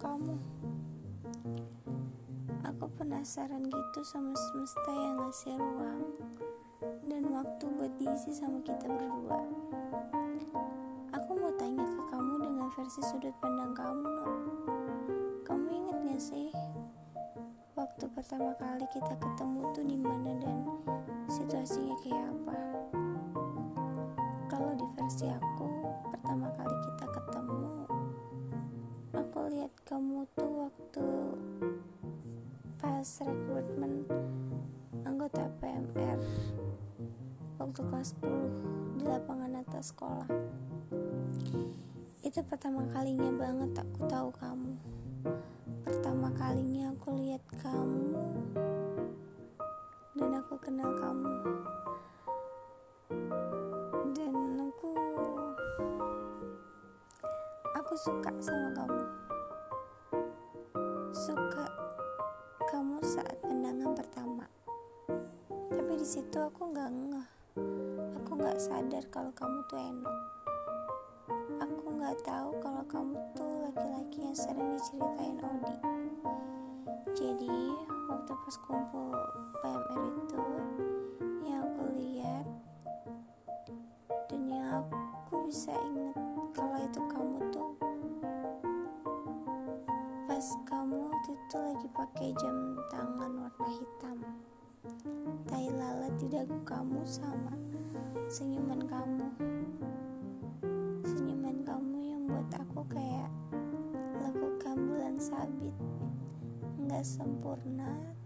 kamu. Aku penasaran gitu sama semesta yang ngasih ruang dan waktu buat diisi sama kita berdua. Aku mau tanya ke kamu dengan versi sudut pandang kamu no kamu inget gak sih waktu pertama kali kita ketemu tuh di mana dan situasinya kayak apa? Kalau di versi aku pertama kali kita ketemu kamu tuh waktu pas rekrutmen anggota PMR waktu kelas 10 di lapangan atas sekolah. Itu pertama kalinya banget aku tahu kamu. Pertama kalinya aku lihat kamu dan aku kenal kamu. Dan aku aku suka sama kamu situ aku nggak ngeh. Aku nggak sadar kalau kamu tuh enak. Aku nggak tahu kalau kamu tuh laki-laki yang sering diceritain Odi jadi waktu pas kumpul PMR itu yang aku lihat dan yang aku bisa inget kalau itu kamu tuh pas kamu waktu itu lagi pakai jam tangan warna hitam tai lalat di dagu kamu sama senyuman kamu. Senyuman kamu yang buat aku kayak lakukan bulan sabit. Nggak sempurna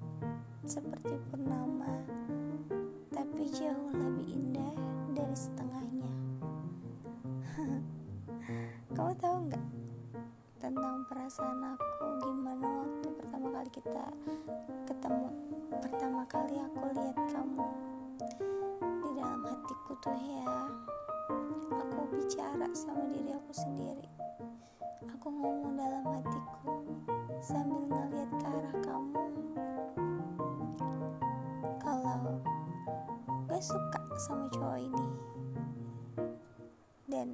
seperti purnama tapi jauh lebih indah dari setengahnya. Kamu tahu nggak tentang perasaan aku? Gimana waktu pertama kali kita ketemu pertama kali aku lihat kamu di dalam hatiku tuh ya. Aku bicara sama diri aku sendiri. Aku ngomong dalam hatiku sambil ngeliat ke arah kamu. Kalau gak suka sama cowok ini dan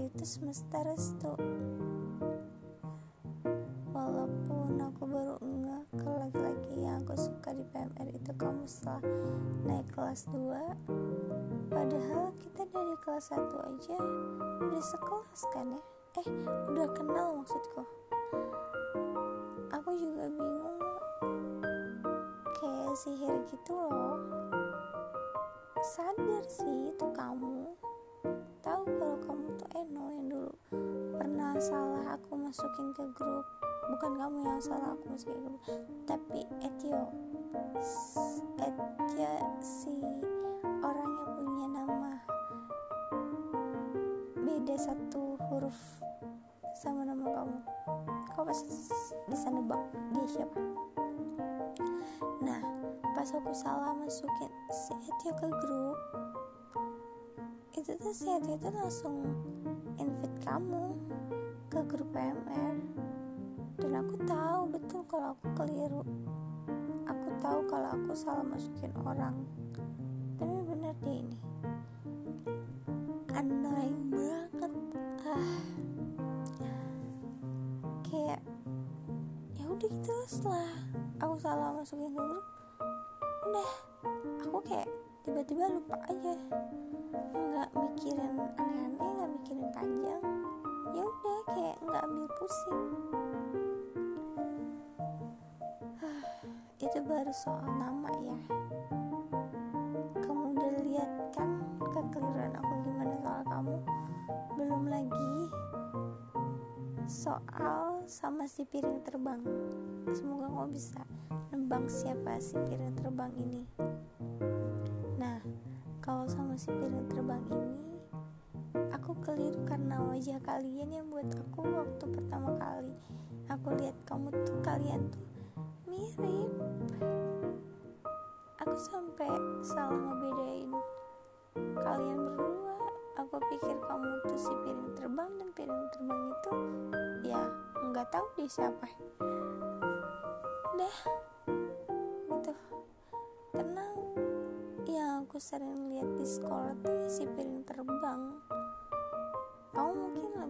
waktu itu semesta restu. Walaupun aku baru enggak kalau laki-laki yang aku suka di PMR itu kamu setelah naik kelas 2 padahal kita dari kelas 1 aja udah sekelas kan ya? Eh udah kenal maksudku. Aku juga bingung kayak sihir gitu loh. Sadar sih itu salah aku masukin ke grup. Bukan kamu yang salah aku masukin ke grup. Tapi Etio Etio si orang yang punya nama beda satu huruf sama nama kamu. Kau pasti bisa nebak dia siapa. Nah pas aku salah masukin si Etio ke grup itu tuh si Etio itu langsung invite kamu ke grup PMR dan aku tahu betul kalau aku keliru. Aku tahu kalau aku salah masukin orang. Tapi bener deh ini. Annoying banget. Ah. Kayak ya udah gitu setelah aku salah masukin ke grup udah. Aku kayak tiba-tiba lupa aja. Nggak mikirin aneh-aneh nggak mikirin panjang kayak nggak ambil pusing. Itu baru soal nama ya. Kamu udah lihat kan kekeliruan aku gimana soal kamu belum lagi soal sama si piring terbang? Semoga kamu bisa nembang siapa si piring terbang ini. Nah kalau sama si piring terbang ini aku keliru karena wajah kalian yang buat aku waktu pertama kali aku lihat kamu tuh kalian tuh mirip. Aku sampai salah ngebedain kalian berdua. Aku pikir kamu tuh si piring terbang dan piring terbang itu ya nggak tahu dia siapa. Udah gitu. Tenang. Sering lihat di sekolah tuh ya si piring terbang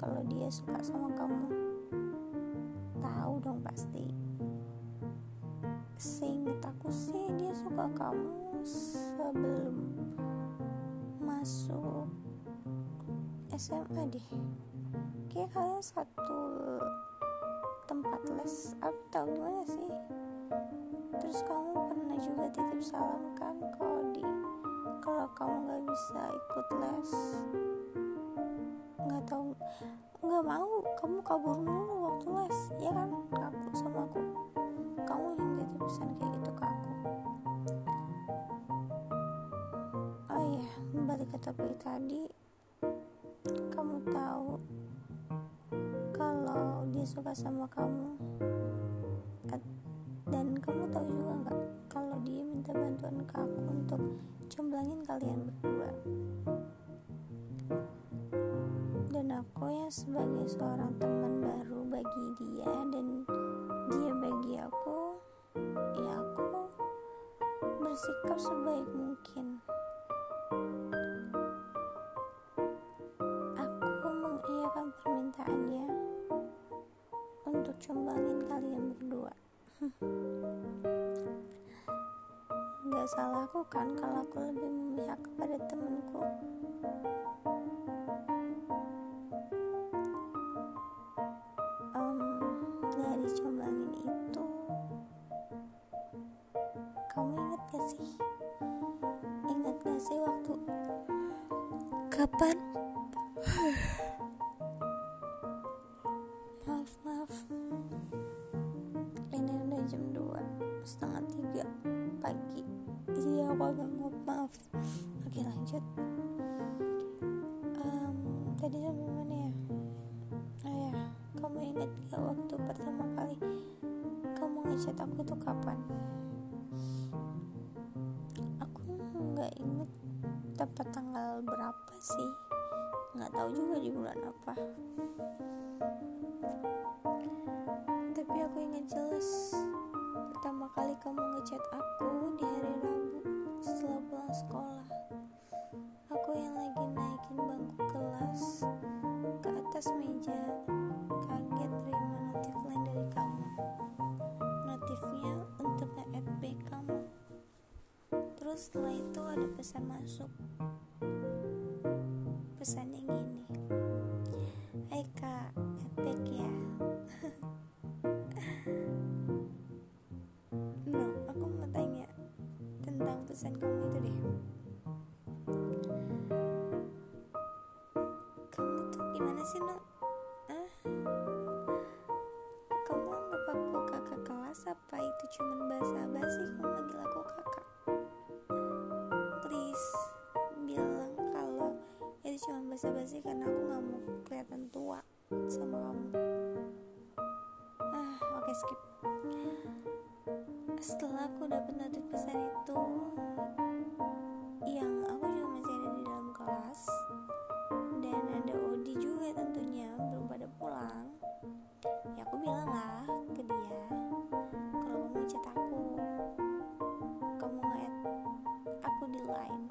kalau dia suka sama kamu. Tahu dong pasti. Seinget aku sih dia suka kamu sebelum masuk SMA deh. Kayak kalian satu tempat les atau gimana sih? Terus kamu pernah juga titip salam kan kalau di kalau kamu nggak bisa ikut les nggak tahu nggak mau. Kamu kabur mulu waktu les ya kan? Aku sama aku. Kamu yang titip pesan kayak gitu ke aku. Oh iya balik ke topik tadi. Kamu tahu dia suka sama kamu? Dan kamu tahu juga nggak kalau dia minta bantuan ke aku untuk comblangin kalian berdua aku ya sebagai seorang teman baru bagi dia dan dia bagi aku ya aku bersikap sebaik mungkin. Aku mengiyakan permintaannya untuk combangin kalian berdua. Gak salah aku kan kalau aku lebih memihak kepada temenku gak sih? Ingat gak sih waktu Kapan? banget maaf. Oke lanjut. Um, tadi sampai mana ya? Oh ya kamu ingat gak waktu pertama kali kamu ngechat aku tuh kapan tahu juga di bulan apa tapi aku ingat jelas pertama kali kamu ngechat aku di hari Rabu setelah pulang sekolah. Aku yang lagi naikin bangku kelas ke atas meja, kaget terima notif lain dari kamu. Notifnya untuk back kamu. Terus setelah itu ada pesan masuk. Pesan kamu itu deh. Kamu tuh gimana sih no ah kamu anggap aku kakak kelas apa itu cuman bahasa basi kamu manggil aku kakak? Please bilang kalau itu cuma bahasa basi karena aku nggak mau kelihatan tua sama kamu. Ah oke okay, skip setelah aku dapat notif pesan itu yang aku juga masih ada di dalam kelas dan ada Odi juga tentunya belum pada pulang ya aku bilang lah ke dia kalau kamu chat aku kamu nge aku di line.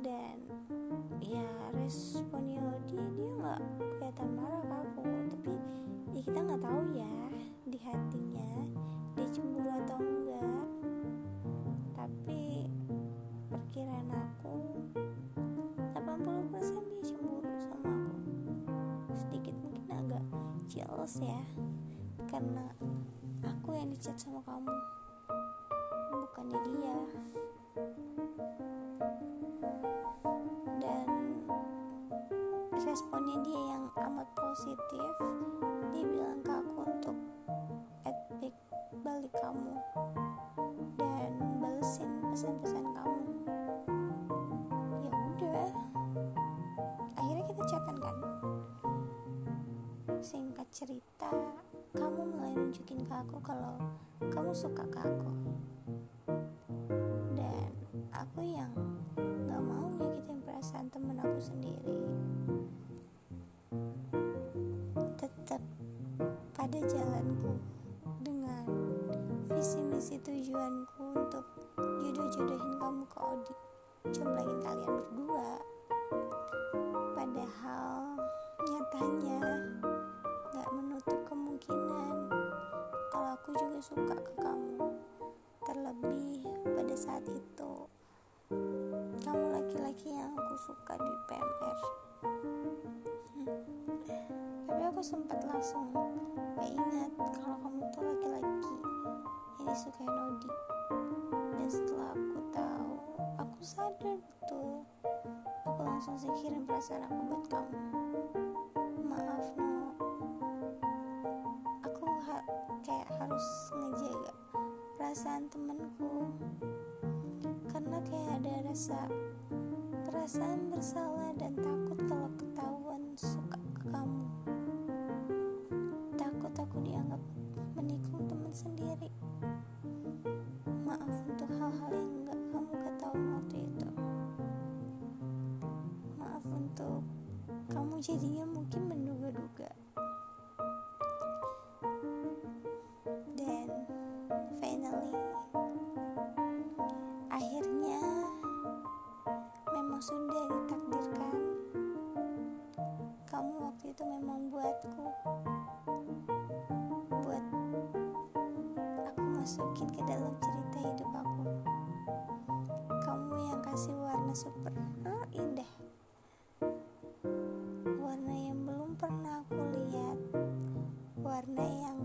Dan ya responnya Odi dia nggak kelihatan marah ke aku tapi ya kita nggak tahu ya jealous ya. Karena aku yang dicat sama kamu. Bukannya dia dan responnya dia yang amat positif. Dia bilang ke aku untuk balik kamu. Dan bales pesan-pesan kamu singkat cerita kamu mulai nunjukin ke aku kalau kamu suka ke aku. Dan aku yang gak mau nyakitin perasaan temen aku sendiri. Tetap pada jalanku dengan visi misi tujuanku untuk jodoh-jodohin kamu ke Odi comblangin kalian berdua. Padahal nyatanya kemungkinan kalau aku juga suka ke kamu terlebih pada saat itu. Kamu laki-laki yang aku suka di PMR tapi aku sempat langsung gak ingat kalau kamu tuh laki-laki yang disukai Nodi. Dan setelah aku tahu aku sadar betul. Aku langsung singkirin perasaan aku buat kamu perasaan temenku karena kayak ada rasa perasaan bersalah dan takut kalau ketahuan suka ke kamu. Takut aku dianggap menikung teman sendiri. Maaf untuk hal-hal yang gak kamu ketahui waktu itu. Maaf untuk kamu jadinya memang sudah ditakdirkan. Kamu waktu itu memang buatku. Buat aku masukin ke dalam cerita hidup aku. Kamu yang kasih warna super indah warna yang belum pernah aku lihat. Warna yang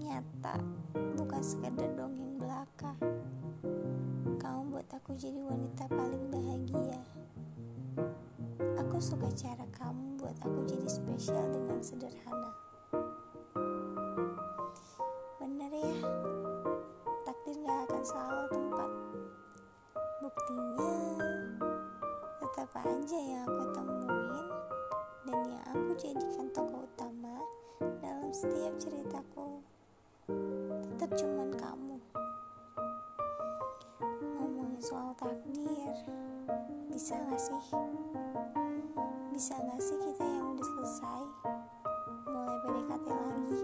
nyata bukan sekedar dongeng belaka aku jadi wanita paling bahagia. Aku suka cara kamu buat aku jadi spesial dengan sederhana. Bener ya takdir gak akan salah tempat. Buktinya tetap aja yang aku temuin dan yang aku jadikan tokoh utama dalam setiap ceritaku. Tetap cuman kamu bisa gak sih? Bisa gak sih kita yang udah selesai? Mulai PDKT lagi